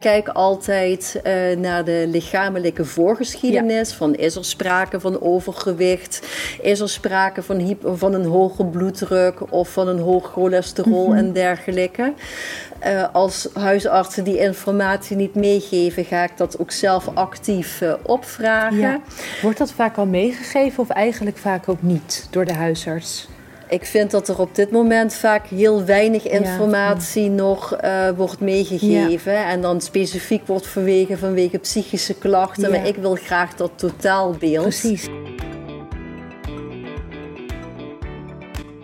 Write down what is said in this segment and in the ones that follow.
kijk altijd uh, naar de lichamelijke voorgeschiedenis. Van is er sprake van overgewicht? Is er sprake van, van een hoge bloeddruk of van een hoog cholesterol mm -hmm. en dergelijke? Uh, als huisartsen die informatie niet meegeven, ga ik dat ook zelf actief uh, opvragen. Ja. Wordt dat vaak al meegegeven of eigenlijk vaak ook niet door de huisarts? Ik vind dat er op dit moment vaak heel weinig informatie ja. nog uh, wordt meegegeven. Ja. En dan specifiek wordt verwegen vanwege psychische klachten. Ja. Maar ik wil graag dat totaalbeeld. Precies.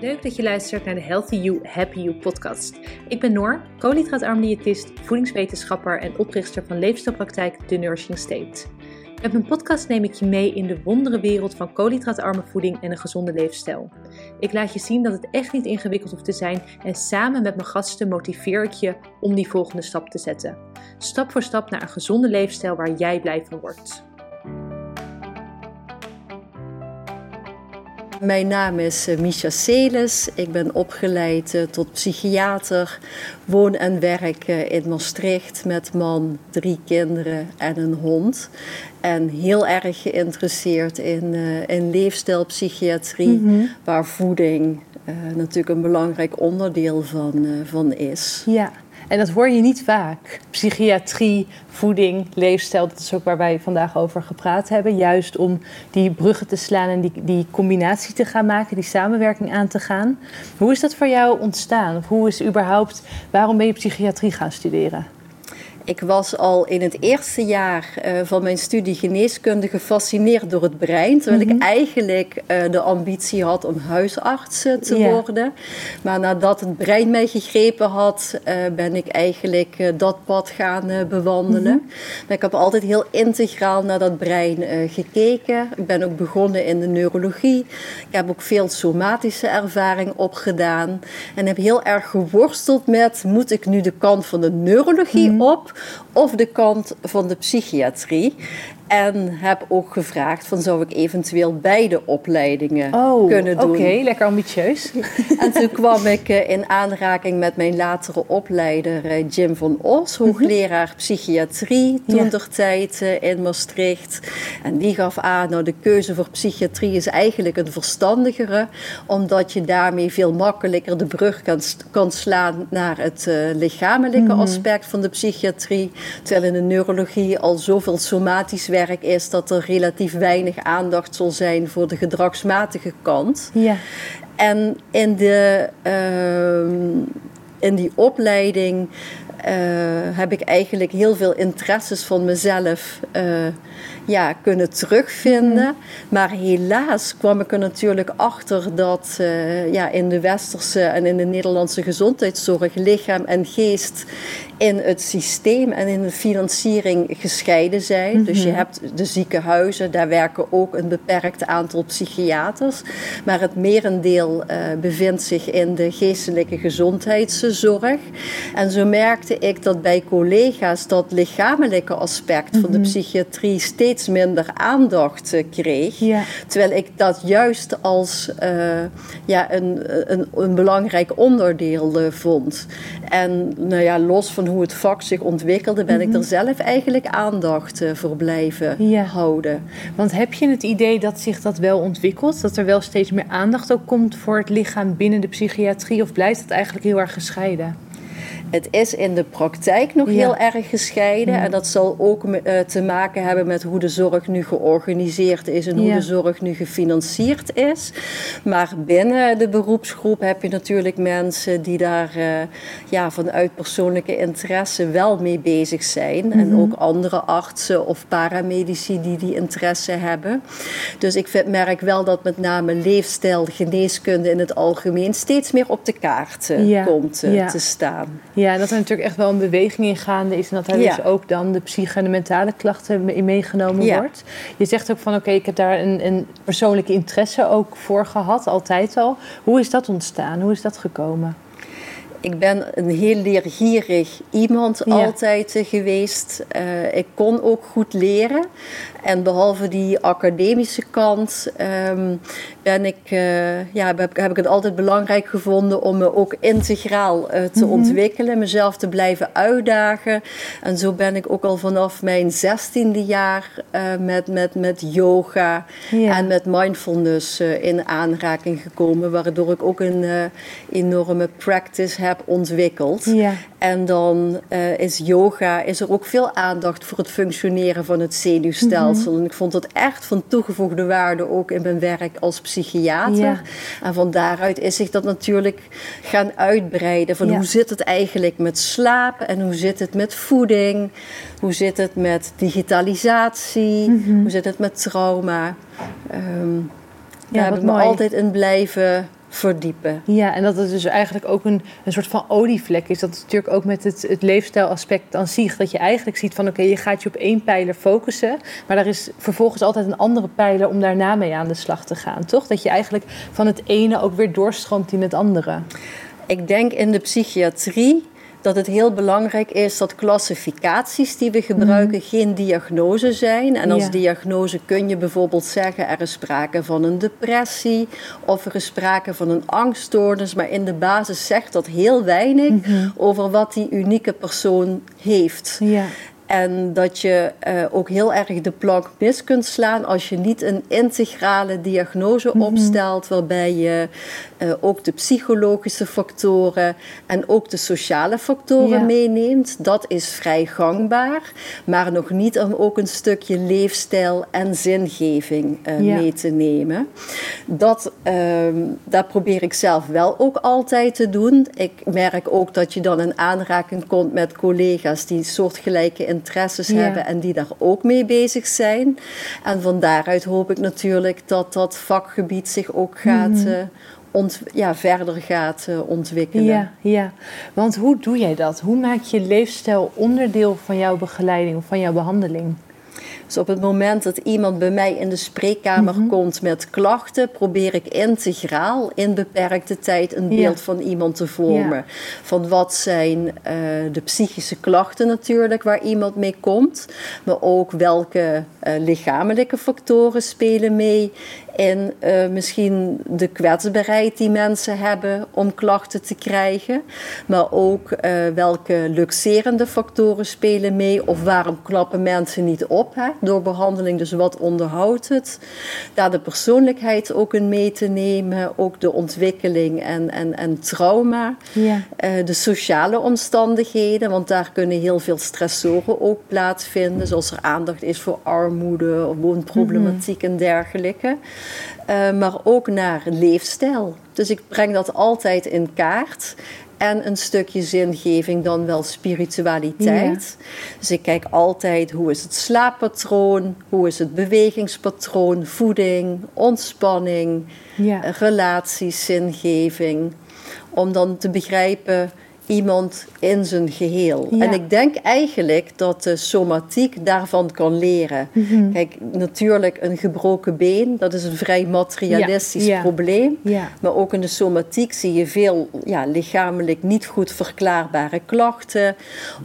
Leuk dat je luistert naar de Healthy You, Happy You podcast. Ik ben Noor, koolhydraatarm diëtist, voedingswetenschapper en oprichter van leefstijlpraktijk The Nourishing State. Met mijn podcast neem ik je mee in de wondere wereld van koolhydraatarme voeding en een gezonde leefstijl. Ik laat je zien dat het echt niet ingewikkeld hoeft te zijn en samen met mijn gasten motiveer ik je om die volgende stap te zetten. Stap voor stap naar een gezonde leefstijl waar jij blij van wordt. Mijn naam is uh, Misha Celis. Ik ben opgeleid uh, tot psychiater. Woon en werk uh, in Maastricht met man, drie kinderen en een hond. En heel erg geïnteresseerd in, in leefstijlpsychiatrie, mm -hmm. waar voeding natuurlijk een belangrijk onderdeel van, van is. Ja. En dat hoor je niet vaak. Psychiatrie, voeding, leefstijl, dat is ook waar wij vandaag over gepraat hebben. Juist om die bruggen te slaan en die, die combinatie te gaan maken, die samenwerking aan te gaan. Hoe is dat voor jou ontstaan? Of hoe is überhaupt, waarom ben je psychiatrie gaan studeren? Ik was al in het eerste jaar uh, van mijn studie geneeskunde gefascineerd door het brein. Terwijl mm -hmm. ik eigenlijk uh, de ambitie had om huisarts te yeah. worden. Maar nadat het brein mij gegrepen had, ben ik eigenlijk dat pad gaan bewandelen. Mm -hmm. Ik heb altijd heel integraal naar dat brein gekeken. Ik ben ook begonnen in de neurologie. Ik heb ook veel somatische ervaring opgedaan. En heb heel erg geworsteld met, moet ik nu de kant van de neurologie mm -hmm. op of de kant van de psychiatrie. En heb ook gevraagd van zou ik eventueel beide opleidingen oh, kunnen doen. Oké, lekker ambitieus. En toen kwam ik uh, in aanraking met mijn latere opleider uh, Jim van Os, hoogleraar psychiatrie, toen ja. tijd uh, in Maastricht. En die gaf aan, nou de keuze voor psychiatrie is eigenlijk een verstandigere, omdat je daarmee veel makkelijker de brug kan, kan slaan naar het lichamelijke mm -hmm. aspect van de psychiatrie. Terwijl in de neurologie al zoveel somatisch werk is dat er relatief weinig aandacht zal zijn voor de gedragsmatige kant. Ja. En in, de, uh, in die opleiding uh, heb ik eigenlijk heel veel interesses van mezelf uh, ja, kunnen terugvinden. Mm. Maar helaas kwam ik er natuurlijk achter dat uh, ja, in de westerse en in de Nederlandse gezondheidszorg lichaam en geest in het systeem en in de financiering gescheiden zijn. Mm -hmm. Dus je hebt de ziekenhuizen, daar werken ook een beperkt aantal psychiaters. Maar het merendeel uh, bevindt zich in de geestelijke gezondheidszorg. En zo merkte ik dat bij collega's dat lichamelijke aspect mm -hmm. van de psychiatrie steeds minder aandacht uh, kreeg. Ja. Terwijl ik dat juist als uh, ja, een, een, een, belangrijk onderdeel vond. En nou ja, los van hoe het vak zich ontwikkelde, ben mm -hmm. ik er zelf eigenlijk aandacht uh, voor blijven ja. houden. Want heb je het idee dat zich dat wel ontwikkelt? Dat er wel steeds meer aandacht ook komt voor het lichaam binnen de psychiatrie? Of blijft het eigenlijk heel erg gescheiden? Het is in de praktijk nog ja. heel erg gescheiden. Ja. En dat zal ook uh, te maken hebben met hoe de zorg nu georganiseerd is en hoe ja. de zorg nu gefinancierd is. Maar binnen de beroepsgroep heb je natuurlijk mensen die daar uh, ja, vanuit persoonlijke interesse wel mee bezig zijn. Mm -hmm. En ook andere artsen of paramedici die die interesse hebben. Dus ik vind, merk wel dat met name leefstijl, geneeskunde in het algemeen steeds meer op de kaart uh, komt te staan. Ja, en dat er natuurlijk echt wel een beweging in gaande is. En dat ja. dus ook dan de psyche en de mentale klachten in meegenomen ja. wordt. Je zegt ook van oké, okay, ik heb daar een, een, persoonlijke interesse ook voor gehad, altijd al. Hoe is dat ontstaan? Hoe is dat gekomen? Ik ben een heel leergierig iemand altijd eh, geweest. Uh, ik kon ook goed leren. En behalve die academische kant um, ben ik, uh, ja, heb, heb, ik het altijd belangrijk gevonden om me ook integraal te mm -hmm. ontwikkelen, mezelf te blijven uitdagen. En zo ben ik ook al vanaf mijn zestiende jaar met, met, met yoga en met mindfulness in aanraking gekomen, waardoor ik ook een enorme practice heb ontwikkeld. En dan uh, is yoga, is er ook veel aandacht voor het functioneren van het zenuwstelsel. -hmm. En ik vond dat echt van toegevoegde waarde ook in mijn werk als psychiater. Ja. En van daaruit is zich dat natuurlijk gaan uitbreiden. Van ja. hoe zit het eigenlijk met slaap en hoe zit het met voeding? Hoe zit het met digitalisatie? -hmm. Hoe zit het met trauma? Um, daar heb ik me altijd in blijven verdiepen. Ja, en dat het dus eigenlijk ook een, een soort van olievlek is. Dat is natuurlijk ook met het, het leefstijlaspect aan zich. Dat je eigenlijk ziet van oké, okay, je gaat je op één pijler focussen. Maar er is vervolgens altijd een andere pijler om daarna mee aan de slag te gaan. Toch? Dat je eigenlijk van het ene ook weer doorstroomt in het andere. Ik denk in de psychiatrie dat het heel belangrijk is dat klassificaties die we gebruiken mm. geen diagnose zijn. En als ja. diagnose kun je bijvoorbeeld zeggen er is sprake van een depressie of er is sprake van een angststoornis. Maar in de basis zegt dat heel weinig mm -hmm. over wat die unieke persoon heeft. Ja. En dat je uh, ook heel erg de plank mis kunt slaan als je niet een integrale diagnose mm -hmm. opstelt, waarbij je uh, ook de psychologische factoren en ook de sociale factoren ja. meeneemt. Dat is vrij gangbaar, maar nog niet om ook een stukje leefstijl en zingeving uh, ja. mee te nemen. Dat, dat probeer ik zelf wel ook altijd te doen. Ik merk ook dat je dan in aanraking komt met collega's die soortgelijke interesses ja. hebben en die daar ook mee bezig zijn. En van daaruit hoop ik natuurlijk dat dat vakgebied zich ook gaat mm -hmm. ont, ja, verder gaat uh, ontwikkelen. Ja, ja, want hoe doe jij dat? Hoe maak je leefstijl onderdeel van jouw begeleiding of van jouw behandeling? Dus op het moment dat iemand bij mij in de spreekkamer mm -hmm. komt met klachten, probeer ik integraal in beperkte tijd een beeld ja. van iemand te vormen. Ja. Van wat zijn uh, de psychische klachten natuurlijk waar iemand mee komt, maar ook welke uh, lichamelijke factoren spelen mee in uh, misschien de kwetsbaarheid die mensen hebben om klachten te krijgen. Maar ook uh, welke luxerende factoren spelen mee of waarom klappen mensen niet op hè, door behandeling. Dus wat onderhoudt het? Daar de persoonlijkheid ook in mee te nemen, ook de ontwikkeling en, en, en trauma. Ja. Uh, de sociale omstandigheden, want daar kunnen heel veel stressoren ook plaatsvinden, zoals er aandacht is voor armoede, woonproblematiek mm -hmm. en dergelijke. Uh, maar ook naar leefstijl. Dus ik breng dat altijd in kaart. En een stukje zingeving, dan wel spiritualiteit. Ja. Dus ik kijk altijd hoe is het slaappatroon, hoe is het bewegingspatroon, voeding, ontspanning, ja. relaties, zingeving. Om dan te begrijpen iemand in zijn geheel. Ja. En ik denk eigenlijk dat de somatiek daarvan kan leren. Mm -hmm. Kijk, natuurlijk een gebroken been, dat is een vrij materialistisch ja. Ja. probleem. Maar ook in de somatiek zie je veel ja, lichamelijk niet goed verklaarbare klachten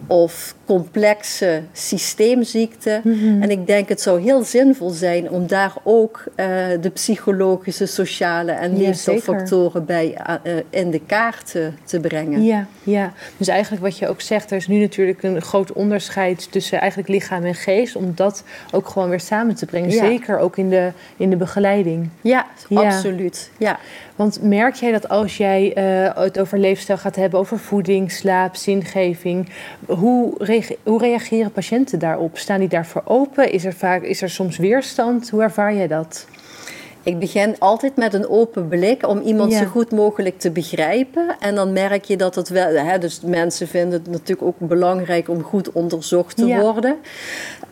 of complexe systeemziekten. Mm -hmm. En ik denk het zou heel zinvol zijn om daar ook uh, de psychologische, sociale en leefstijlfactoren bij uh, in de kaart te, te brengen. Ja, ja, dus eigenlijk wat je ook zegt, er is nu natuurlijk een groot onderscheid tussen eigenlijk lichaam en geest, om dat ook gewoon weer samen te brengen. Ja. Zeker ook in de, in de begeleiding. Ja, ja. absoluut. Ja. Want merk jij dat als jij het over leefstijl gaat hebben, over voeding, slaap, zingeving, hoe, hoe reageren patiënten daarop? Staan die daarvoor open? Is er, vaak, is er soms weerstand? Hoe ervaar jij dat? Ik begin altijd met een open blik om iemand ja. zo goed mogelijk te begrijpen. En dan merk je dat het wel. Hè, dus mensen vinden het natuurlijk ook belangrijk om goed onderzocht te ja. worden.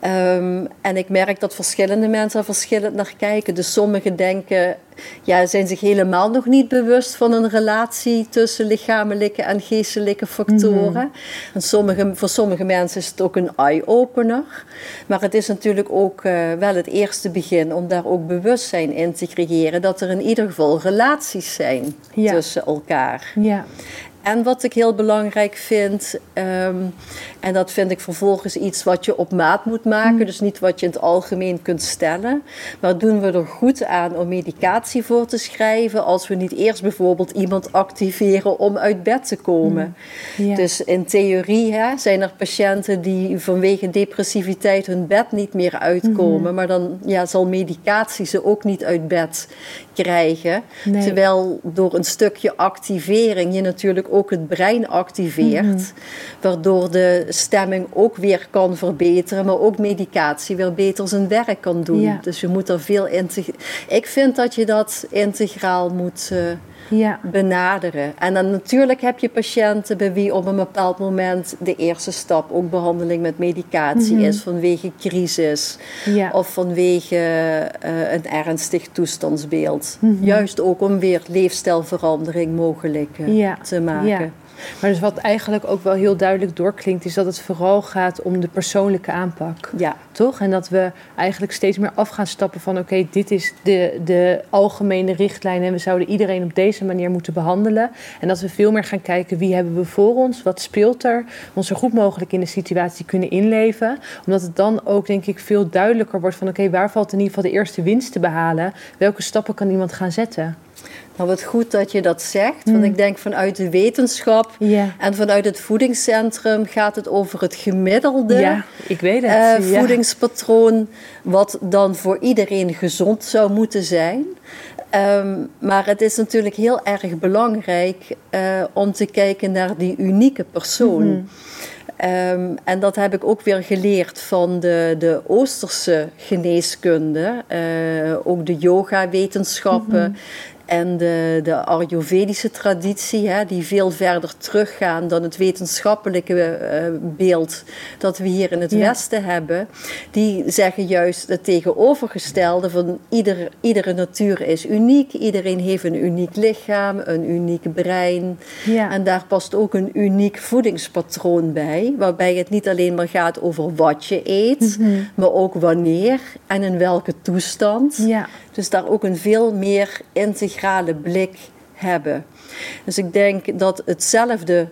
Um, en ik merk dat verschillende mensen er verschillend naar kijken. Dus sommigen denken ja, zijn zich helemaal nog niet bewust van een relatie tussen lichamelijke en geestelijke factoren. Mm. En sommige, voor sommige mensen is het ook een eye-opener. Maar het is natuurlijk ook uh, wel het eerste begin om daar ook bewustzijn in te creëren dat er in ieder geval relaties zijn ja. tussen elkaar. Ja. En wat ik heel belangrijk vind, ehm, en dat vind ik vervolgens iets wat je op maat moet maken, mm. dus niet wat je in het algemeen kunt stellen, maar doen we er goed aan om medicatie voor te schrijven als we niet eerst bijvoorbeeld iemand activeren om uit bed te komen. Mm. Dus in theorie hè, zijn er patiënten die vanwege depressiviteit hun bed niet meer uitkomen, mm-hmm. maar dan ja, zal medicatie ze ook niet uit bed krijgen. Terwijl door een stukje activering je natuurlijk ook het brein activeert, mhm. waardoor de stemming ook weer kan verbeteren, maar ook medicatie weer beter zijn werk kan doen. Dus je moet er veel in. Ik vind dat je dat integraal moet. Uh, ja. benaderen. En dan natuurlijk heb je patiënten bij wie op een bepaald moment de eerste stap ook behandeling met medicatie mhm. is vanwege crisis of vanwege uh, een ernstig toestandsbeeld. Mhm. Juist ook om weer leefstijlverandering mogelijk uh, te maken. Maar dus wat eigenlijk ook wel heel duidelijk doorklinkt, is dat het vooral gaat om de persoonlijke aanpak. Ja. Toch? En dat we eigenlijk steeds meer af gaan stappen van oké, dit is de, de algemene richtlijn en we zouden iedereen op deze manier moeten behandelen. En dat we veel meer gaan kijken wie hebben we voor ons, wat speelt er, ons zo goed mogelijk in de situatie kunnen inleven. Omdat het dan ook denk ik veel duidelijker wordt van oké, waar valt in ieder geval de eerste winst te behalen? Welke stappen kan iemand gaan zetten? Nou, wat goed dat je dat zegt. Want mm. ik denk vanuit de wetenschap en vanuit het voedingscentrum gaat het over het gemiddelde ja, ik weet het. Uh, voedingspatroon, wat dan voor iedereen gezond zou moeten zijn. Ehm, maar het is natuurlijk heel erg belangrijk uh, om te kijken naar die unieke persoon. Mm -hmm. en dat heb ik ook weer geleerd van de, de Oosterse geneeskunde, uh, ook de yoga-wetenschappen. Mm en de, de Ayurvedische traditie, hè, die veel verder teruggaan dan het wetenschappelijke eh, beeld dat we hier in het Westen hebben, die zeggen juist het tegenovergestelde van ieder, iedere natuur is uniek, iedereen heeft een uniek lichaam, een uniek brein. Ja. En daar past ook een uniek voedingspatroon bij, waarbij het niet alleen maar gaat over wat je eet, mhm. maar ook wanneer en in welke toestand. Ja. Dus daar ook een veel meer integrale blik hebben. Dus ik denk dat hetzelfde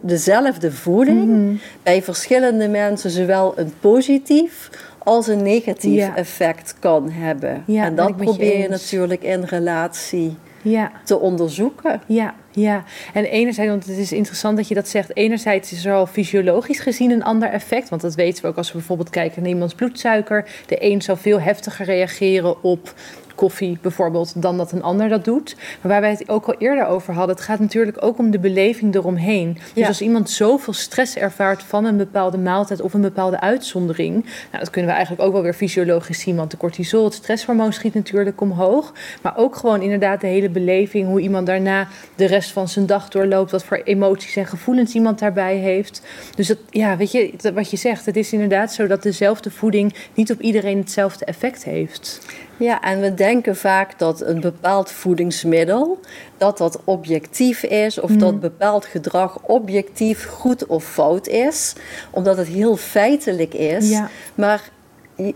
dezelfde voeding mhm. bij verschillende mensen zowel een positief als een negatief effect kan hebben. en dat probeer je natuurlijk in relatie ja. te onderzoeken. Ja, ja, en enerzijds, want het is interessant dat je dat zegt. Enerzijds is er al fysiologisch gezien een ander effect. Want dat weten we ook als we bijvoorbeeld kijken naar iemands bloedsuiker. De een zal veel heftiger reageren op koffie bijvoorbeeld dan dat een ander dat doet. Maar waar wij het ook al eerder over hadden, het gaat natuurlijk ook om de beleving eromheen. Dus als iemand zoveel stress ervaart van een bepaalde maaltijd of een bepaalde uitzondering, nou, dat kunnen we eigenlijk ook wel weer fysiologisch zien, want de cortisol, het stresshormoon schiet natuurlijk omhoog. Maar ook gewoon inderdaad de hele beleving, hoe iemand daarna de rest van zijn dag doorloopt, wat voor emoties en gevoelens iemand daarbij heeft. Dus dat, ja, weet je, wat je zegt, het is inderdaad zo dat dezelfde voeding niet op iedereen hetzelfde effect heeft. Ja, en we denken vaak dat een bepaald voedingsmiddel dat dat objectief is of dat mhm. bepaald gedrag objectief goed of fout is, omdat het heel feitelijk is. Maar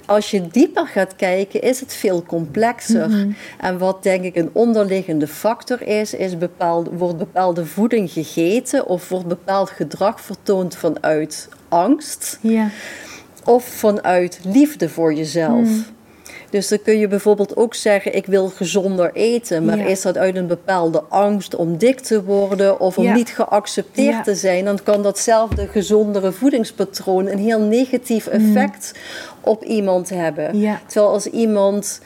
als je dieper gaat kijken, is het veel complexer. En wat denk ik een onderliggende factor is, is bepaald, wordt bepaalde voeding gegeten of wordt bepaald gedrag vertoond vanuit angst ja. of vanuit liefde voor jezelf. Mhm. Dus dan kun je bijvoorbeeld ook zeggen: ik wil gezonder eten. Maar is dat uit een bepaalde angst om dik te worden of om niet geaccepteerd te zijn? Dan kan datzelfde gezondere voedingspatroon een heel negatief mm. effect op iemand hebben. Terwijl als iemand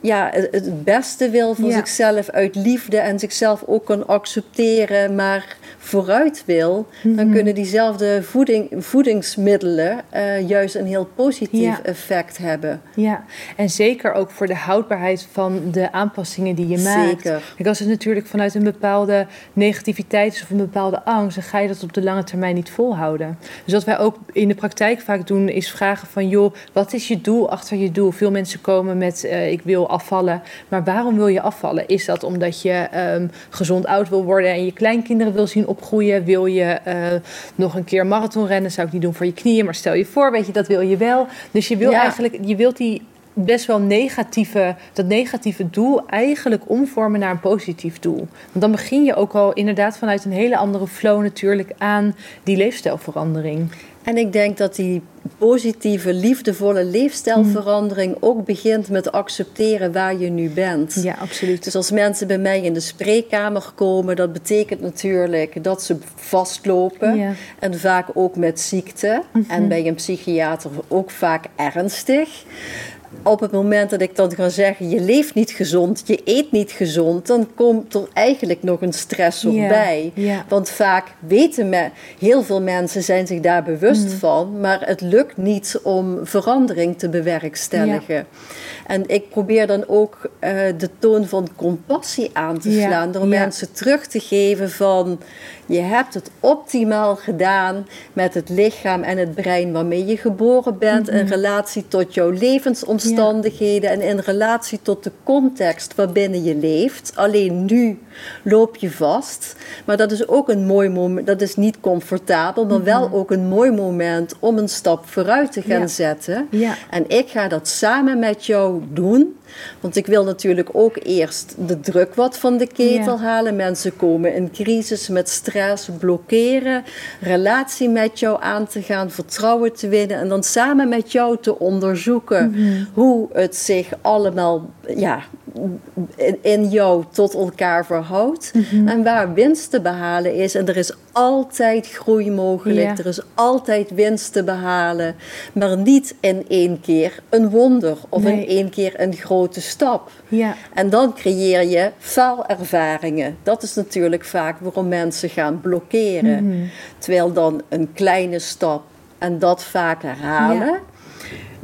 ja, het beste wil voor zichzelf uit liefde en zichzelf ook kan accepteren, maar vooruit wil, dan mhm. kunnen diezelfde voeding, voedingsmiddelen uh, juist een heel positief effect hebben. Ja, en zeker ook voor de houdbaarheid van de aanpassingen die je maakt. Zeker. Kijk, als het natuurlijk vanuit een bepaalde negativiteit is of een bepaalde angst, dan ga je dat op de lange termijn niet volhouden. Dus wat wij ook in de praktijk vaak doen, is vragen van joh, wat is je doel achter je doel? Veel mensen komen met uh, ik wil afvallen, maar waarom wil je afvallen? Is dat omdat je um, gezond oud wil worden en je kleinkinderen wil zien opgroeien? Wil je uh, nog een keer marathon rennen? Zou ik niet doen voor je knieën, maar stel je voor, weet je, dat wil je wel. Dus je wil eigenlijk, je wilt die best wel negatieve, dat negatieve doel eigenlijk omvormen naar een positief doel. Want dan begin je ook al inderdaad vanuit een hele andere flow natuurlijk aan die leefstijlverandering. En ik denk dat die positieve, liefdevolle leefstijlverandering ook begint met accepteren waar je nu bent. Ja, absoluut. Dus als mensen bij mij in de spreekkamer komen, dat betekent natuurlijk dat ze vastlopen. Ja. En vaak ook met ziekte. En bij een psychiater ook vaak ernstig op het moment dat ik dan ga zeggen, je leeft niet gezond, je eet niet gezond, dan komt er eigenlijk nog een stressor Ja, bij. Want vaak weten me, heel veel mensen zijn zich daar bewust Mm. van, maar het lukt niet om verandering te bewerkstelligen. En ik probeer dan ook eh, de toon van compassie aan te slaan, door mensen terug te geven van, je hebt het optimaal gedaan met het lichaam en het brein waarmee je geboren bent in relatie tot jouw levensomstandigheden en in relatie tot de context waarbinnen je leeft. Alleen nu loop je vast, maar dat is ook een mooi moment. Dat is niet comfortabel, maar wel ook een mooi moment om een stap vooruit te gaan Ja. zetten. Ja. En ik ga dat samen met jou doen. Want ik wil natuurlijk ook eerst de druk wat van de ketel halen. Mensen komen in crisis met stress, blokkeren. Relatie met jou aan te gaan, vertrouwen te winnen. En dan samen met jou te onderzoeken Mhm. hoe het zich allemaal ja, in, jou tot elkaar verhoudt. Mhm. En waar winst te behalen is. En er is altijd groei mogelijk. Ja. Er is altijd winst te behalen. Maar niet in één keer een wonder of Nee. in één keer een grote stap. Ja. En dan creëer je faalervaringen. Dat is natuurlijk vaak waarom mensen gaan blokkeren. Mhm. Terwijl dan een kleine stap en dat vaak herhalen. Ja.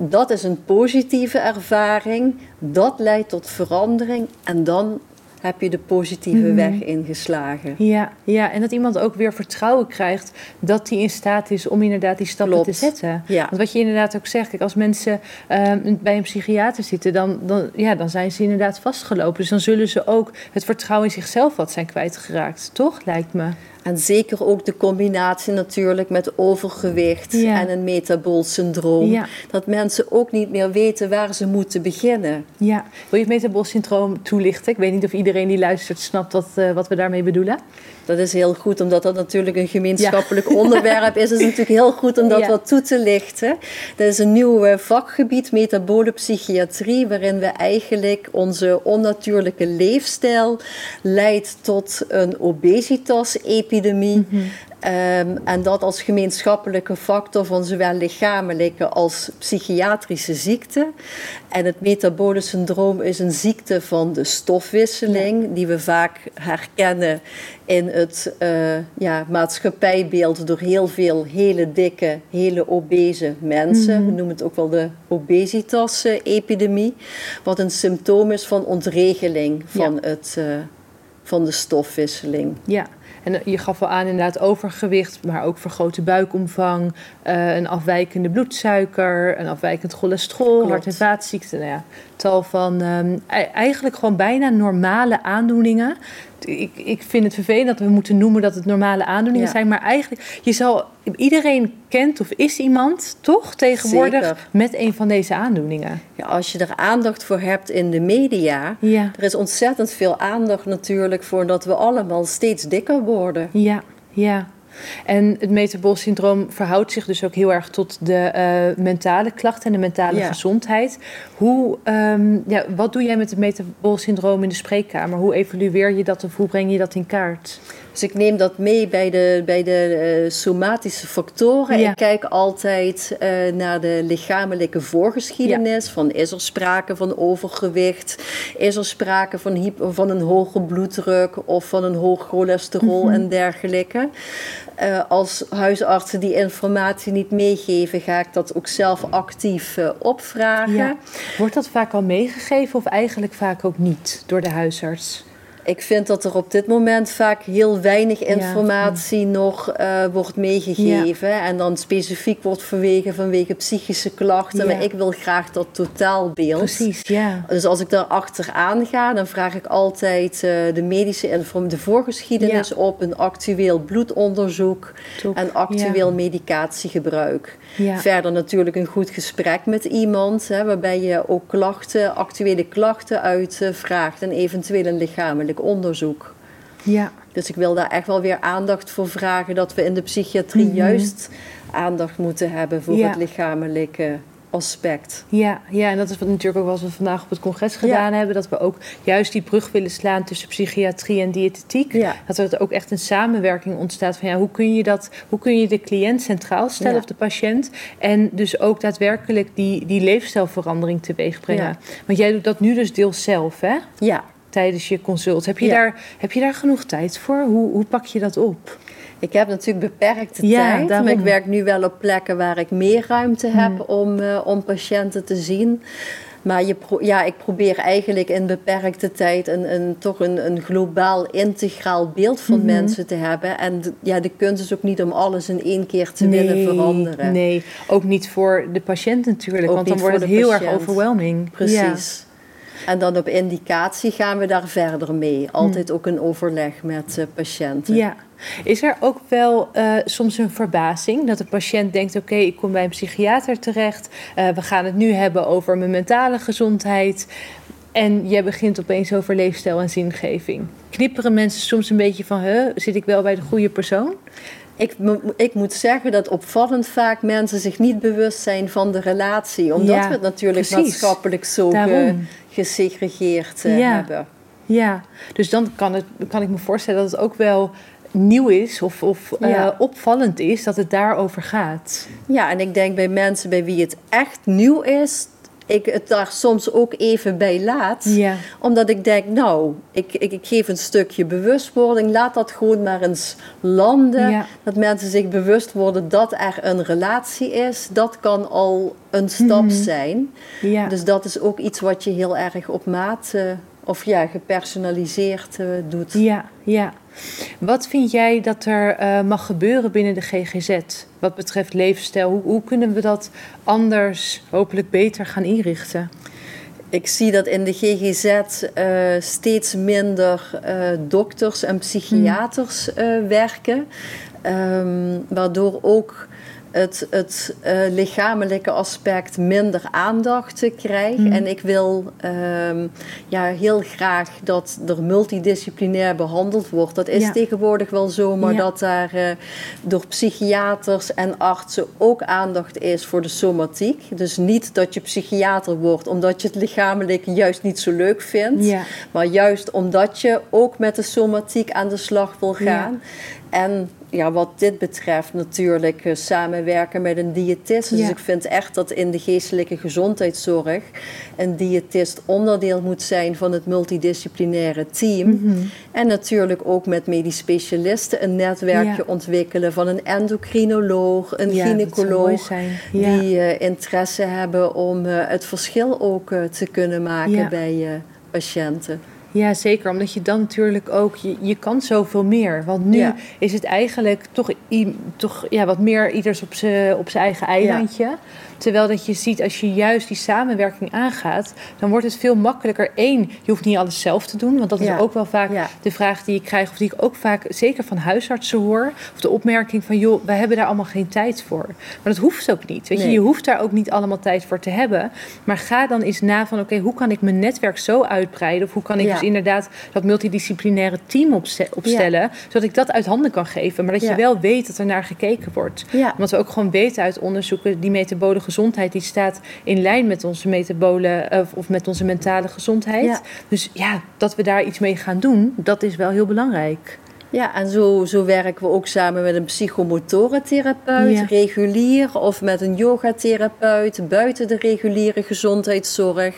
Dat is een positieve ervaring. Dat leidt tot verandering. En dan heb je de positieve Mhm. weg ingeslagen. Ja, ja, en dat iemand ook weer vertrouwen krijgt dat hij in staat is om inderdaad die stappen Klopt. te zetten. Ja. Want wat je inderdaad ook zegt, kijk, als mensen ehm, bij een psychiater zitten, dan, dan, ja, dan zijn ze inderdaad vastgelopen. Dus dan zullen ze ook het vertrouwen in zichzelf wat zijn kwijtgeraakt, toch? Lijkt me. En zeker ook de combinatie natuurlijk met overgewicht Ja. en een metabool syndroom. Ja. Dat mensen ook niet meer weten waar ze moeten beginnen. Ja. Wil je het metabool syndroom toelichten? Ik weet niet of iedereen die luistert snapt wat, eh, wat we daarmee bedoelen. Dat is heel goed, omdat dat natuurlijk een gemeenschappelijk onderwerp is. Het is natuurlijk heel goed om dat Ja. wat toe te lichten. Dat is een nieuw eh, vakgebied, metabole psychiatrie, waarin we eigenlijk onze onnatuurlijke leefstijl leidt tot een obesitas-epidemie. Ehm, en dat als gemeenschappelijke factor van zowel lichamelijke als psychiatrische ziekte. En het metabole syndroom is een ziekte van de stofwisseling, die we vaak herkennen in het eh, ja, maatschappijbeeld door heel veel hele dikke, hele obese mensen. We noemen het ook wel de obesitas-epidemie. Wat een symptoom is van ontregeling van, het, eh, van de stofwisseling. Ja, en eh, je gaf al aan inderdaad overgewicht, maar ook vergrote buikomvang, eh, een afwijkende bloedsuiker, een afwijkend cholesterol, Klopt. hart- en vaatziekten. Nou ja, tal van ehm, eigenlijk gewoon bijna normale aandoeningen. Ik, ik vind het vervelend dat we moeten noemen dat het normale aandoeningen Ja. zijn, maar eigenlijk, je zal, iedereen kent of is iemand toch tegenwoordig Zeker. met een van deze aandoeningen. Ja, als je er aandacht voor hebt in de media, Ja, er is ontzettend veel aandacht natuurlijk voor dat we allemaal steeds dikker worden. Ja, ja. En het metabool syndroom verhoudt zich dus ook heel erg tot de eh, mentale klachten en de mentale Ja. gezondheid. Hoe, ehm, ja, wat doe jij met het metabool syndroom in de spreekkamer? Hoe evalueer je dat of hoe breng je dat in kaart? Dus ik neem dat mee bij de, bij de eh, somatische factoren. Ja. Ik kijk altijd eh, naar de lichamelijke voorgeschiedenis. Van is er sprake van overgewicht? Is er sprake van, van een hoge bloeddruk of van een hoog cholesterol Mhm. en dergelijke? Eh, als huisartsen die informatie niet meegeven, ga ik dat ook zelf actief opvragen. Ja. Wordt dat vaak al meegegeven of eigenlijk vaak ook niet door de huisarts? Ik vind dat er op dit moment vaak heel weinig informatie nog uh, wordt meegegeven. En dan specifiek wordt verwegen vanwege psychische klachten. Maar ik wil graag dat totaalbeeld. Precies, ja. Dus als ik daar achteraan ga, dan vraag ik altijd uh, de medische en de voorgeschiedenis op, een actueel bloedonderzoek en actueel medicatiegebruik. Verder natuurlijk een goed gesprek met iemand, hè, waarbij je ook klachten, actuele klachten uitvraagt en eventueel een lichamelijk onderzoek. Ja. Dus ik wil daar echt wel weer aandacht voor vragen dat we in de psychiatrie mhm. juist aandacht moeten hebben voor het lichamelijke aspect. Ja, ja, en dat is wat natuurlijk ook wat we vandaag op het congres gedaan hebben. Dat we ook juist die brug willen slaan tussen psychiatrie en diëtetiek. Ja. Dat er ook echt een samenwerking ontstaat van ja, hoe kun je dat, hoe kun je de cliënt centraal stellen of de patiënt. En dus ook daadwerkelijk die, die leefstijlverandering teweeg brengen. Want jij doet dat nu dus deels zelf, hè? Ja. Tijdens je consult. Heb je, daar, heb je daar genoeg tijd voor? Hoe, hoe pak je dat op? Ik heb natuurlijk beperkte tijd, maar ik werk nu wel op plekken waar ik meer ruimte heb hmm. om, uh, om patiënten te zien. Maar je ja, ik probeer eigenlijk in beperkte tijd een, een, toch een, een globaal, integraal beeld van mhm. mensen te hebben. En ja, de kunst is ook niet om alles in één keer te willen veranderen. Nee, ook niet voor de patiënt natuurlijk, want dan wordt het heel erg overwhelming. Precies. En dan op indicatie gaan we daar verder mee. Altijd hmm. ook een overleg met uh, patiënten. Ja. Is er ook wel uh, soms een verbazing dat de patiënt denkt: oké, ik kom bij een psychiater terecht. Uh, we gaan het nu hebben over mijn mentale gezondheid. En jij begint opeens over leefstijl en zingeving. Knipperen mensen soms een beetje van: huh, zit ik wel bij de goede persoon? Ik, ik, moet zeggen dat opvallend vaak mensen zich niet bewust zijn van de relatie. Omdat we het natuurlijk maatschappelijk zo gesegregeerd uh, ja. hebben. Ja, dus dan kan, het, kan ik me voorstellen dat het ook wel nieuw is of, of uh, opvallend is dat het daarover gaat. Ja, en ik denk bij mensen bij wie het echt nieuw is, ik het daar soms ook even bij laat. Ja. Omdat ik denk, nou, ik, ik, ik, geef een stukje bewustwording. Laat dat gewoon maar eens landen. Dat mensen zich bewust worden dat er een relatie is. Dat kan al een stap mhm. zijn. Ja. Dus dat is ook iets wat je heel erg op maat uh, of ja, gepersonaliseerd uh, doet. Ja, ja. Wat vind jij dat er uh, mag gebeuren binnen de GGZ wat betreft levensstijl? Hoe, hoe kunnen we dat anders, hopelijk beter gaan inrichten? Ik zie dat in de GGZ uh, eh, steeds minder uh, dokters en psychiaters uh, werken. Um, waardoor ook het, het uh, lichamelijke aspect minder aandacht krijgt. Mm. En ik wil um, ja, heel graag dat er multidisciplinair behandeld wordt. Dat is tegenwoordig wel zo, maar ja. dat daar uh, door psychiaters en artsen ook aandacht is voor de somatiek. Dus niet dat je psychiater wordt omdat je het lichamelijke juist niet zo leuk vindt, ja. maar juist omdat je ook met de somatiek aan de slag wil gaan. En ja, wat dit betreft natuurlijk uh, samenwerken met een diëtist. Dus ik vind echt dat in de geestelijke gezondheidszorg een diëtist onderdeel moet zijn van het multidisciplinaire team. Mhm. En natuurlijk ook met medisch specialisten een netwerkje ontwikkelen van een endocrinoloog, een ja, gynaecoloog. Die uh, interesse hebben om uh, het verschil ook te kunnen maken bij patiënten. Ja, zeker. Omdat je dan natuurlijk ook, je, je kan zoveel meer. Want nu is het eigenlijk toch, toch ja, wat meer ieders op zijn op eigen eilandje. Terwijl dat je ziet, als je juist die samenwerking aangaat, dan wordt het veel makkelijker. Eén, je hoeft niet alles zelf te doen. Want dat is ook wel vaak de vraag die ik krijg, of die ik ook vaak zeker van huisartsen hoor. Of de opmerking van, joh, wij hebben daar allemaal geen tijd voor. Maar dat hoeft ook niet. Weet je, je hoeft daar ook niet allemaal tijd voor te hebben. Maar ga dan eens na van, oké, hoe kan ik mijn netwerk zo uitbreiden? Of hoe kan ik dus inderdaad dat multidisciplinaire team opstellen, zodat ik dat uit handen kan geven. Maar dat je wel weet dat er naar gekeken wordt. Want we ook gewoon weten uit onderzoeken, die metabole gezondheid die staat in lijn met onze metabole of, of met onze mentale gezondheid. Dus ja, dat we daar iets mee gaan doen, dat is wel heel belangrijk. Ja, en zo, zo werken we ook samen met een psychomotorentherapeut, Ja. regulier, of met een yogatherapeut buiten de reguliere gezondheidszorg.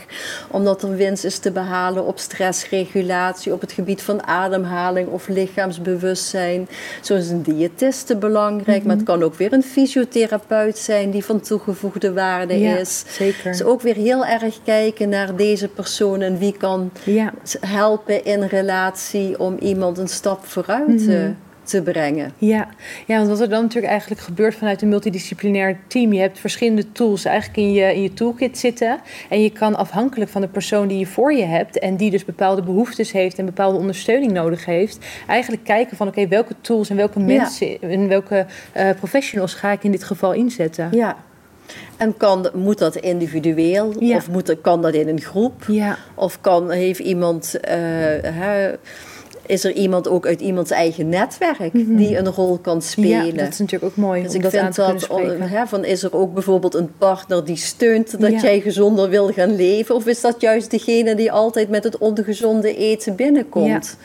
Omdat er winst is te behalen op stressregulatie, op het gebied van ademhaling of lichaamsbewustzijn. Zo is een diëtiste belangrijk, maar het kan ook weer een fysiotherapeut zijn die van toegevoegde waarde Ja, is. zeker. Dus ook weer heel erg kijken naar deze persoon en wie kan Ja, helpen in relatie om iemand een stap vooruit Mhm. te brengen. Ja. ja, want wat er dan natuurlijk eigenlijk gebeurt vanuit een multidisciplinair team, je hebt verschillende tools eigenlijk in je, in je toolkit zitten. En je kan afhankelijk van de persoon die je voor je hebt en die dus bepaalde behoeftes heeft en bepaalde ondersteuning nodig heeft, eigenlijk kijken van oké, welke tools en welke mensen en welke eh, professionals ga ik in dit geval inzetten. Ja. En kan, moet dat individueel Ja. of moet, kan dat in een groep? Ja, Of kan, heeft iemand, eh, is er iemand ook uit iemands eigen netwerk die een rol kan spelen? Mhm. ja dat is natuurlijk ook mooi Dus ik dat vind dat, hè, van is er ook bijvoorbeeld een partner die steunt dat Ja. jij gezonder wil gaan leven? Of is dat juist degene die altijd met het ongezonde eten binnenkomt?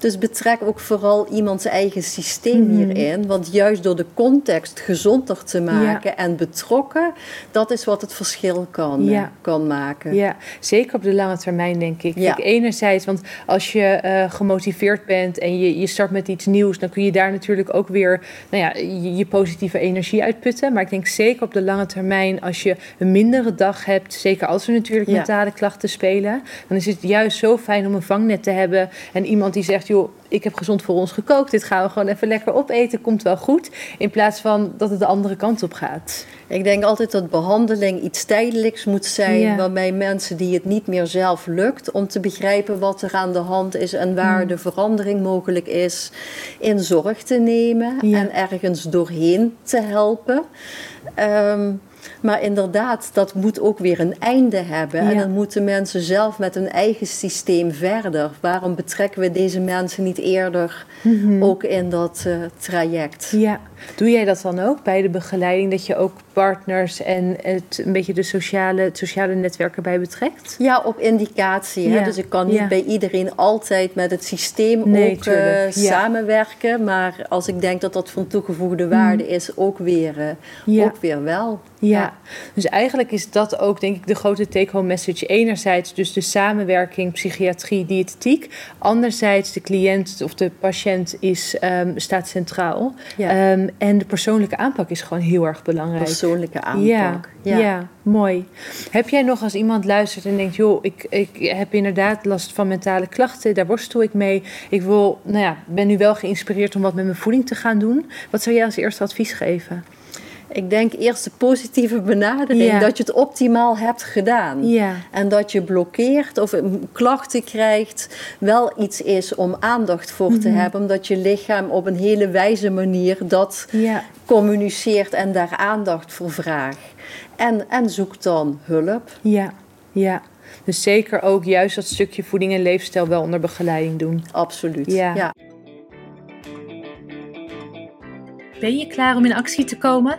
Dus betrek ook vooral iemands eigen systeem Mhm. hierin. Want juist door de context gezonder te maken en betrokken, dat is wat het verschil kan, eh, Ja. kan maken. Ja, zeker op de lange termijn, denk ik. Ja. Kijk, enerzijds, want als je eh, gemotiveerd bent en je, je start met iets nieuws, dan kun je daar natuurlijk ook weer nou ja, je, je positieve energie uitputten. Maar ik denk zeker op de lange termijn, als je een mindere dag hebt, zeker als er natuurlijk mentale klachten spelen, dan is het juist zo fijn om een vangnet te hebben en iemand die zegt, joh, ik heb gezond voor ons gekookt, dit gaan we gewoon even lekker opeten, komt wel goed. In plaats van dat het de andere kant op gaat. Ik denk altijd dat behandeling iets tijdelijks moet zijn, Ja. waarbij mensen die het niet meer zelf lukt om te begrijpen wat er aan de hand is en waar de verandering mogelijk is, in zorg te nemen Ja. en ergens doorheen te helpen. Ehm, maar inderdaad, dat moet ook weer een einde hebben. En dan moeten mensen zelf met hun eigen systeem verder. Waarom betrekken we deze mensen niet eerder ook in dat eh, traject? Ja, doe jij dat dan ook bij de begeleiding? Dat je ook partners en het, een beetje de sociale, het sociale netwerk erbij betrekt? Ja, op indicatie. Hè? Ja, Dus ik kan niet ja. bij iedereen altijd met het systeem Nee, ook eh, samenwerken. Maar als ik denk dat dat van toegevoegde waarde is, ook weer, eh, Mm. Ook weer wel. Ja. dus eigenlijk is dat ook denk ik de grote take-home message. Enerzijds dus de samenwerking psychiatrie, diëtetiek. Anderzijds de cliënt of de patiënt is, ehm, staat centraal. Ja. En de persoonlijke aanpak is gewoon heel erg belangrijk. Persoonlijke aanpak. Ja, ja. mooi. Heb jij nog als iemand luistert en denkt, joh, ik, ik heb inderdaad last van mentale klachten, daar worstel ik mee. Ik wil, nou ja, ben nu wel geïnspireerd om wat met mijn voeding te gaan doen. Wat zou jij als eerste advies geven? Ik denk eerst de positieve benadering, Ja. dat je het optimaal hebt gedaan. Ja. En dat je blokkeert of klachten krijgt, wel iets is om aandacht voor Mhm. te hebben. Omdat je lichaam op een hele wijze manier dat Ja, communiceert en daar aandacht voor vraagt. En, en zoek dan hulp. ja, ja. Dus zeker ook juist dat stukje voeding en leefstijl wel onder begeleiding doen. Absoluut. Ja. ja. Ben je klaar om in actie te komen?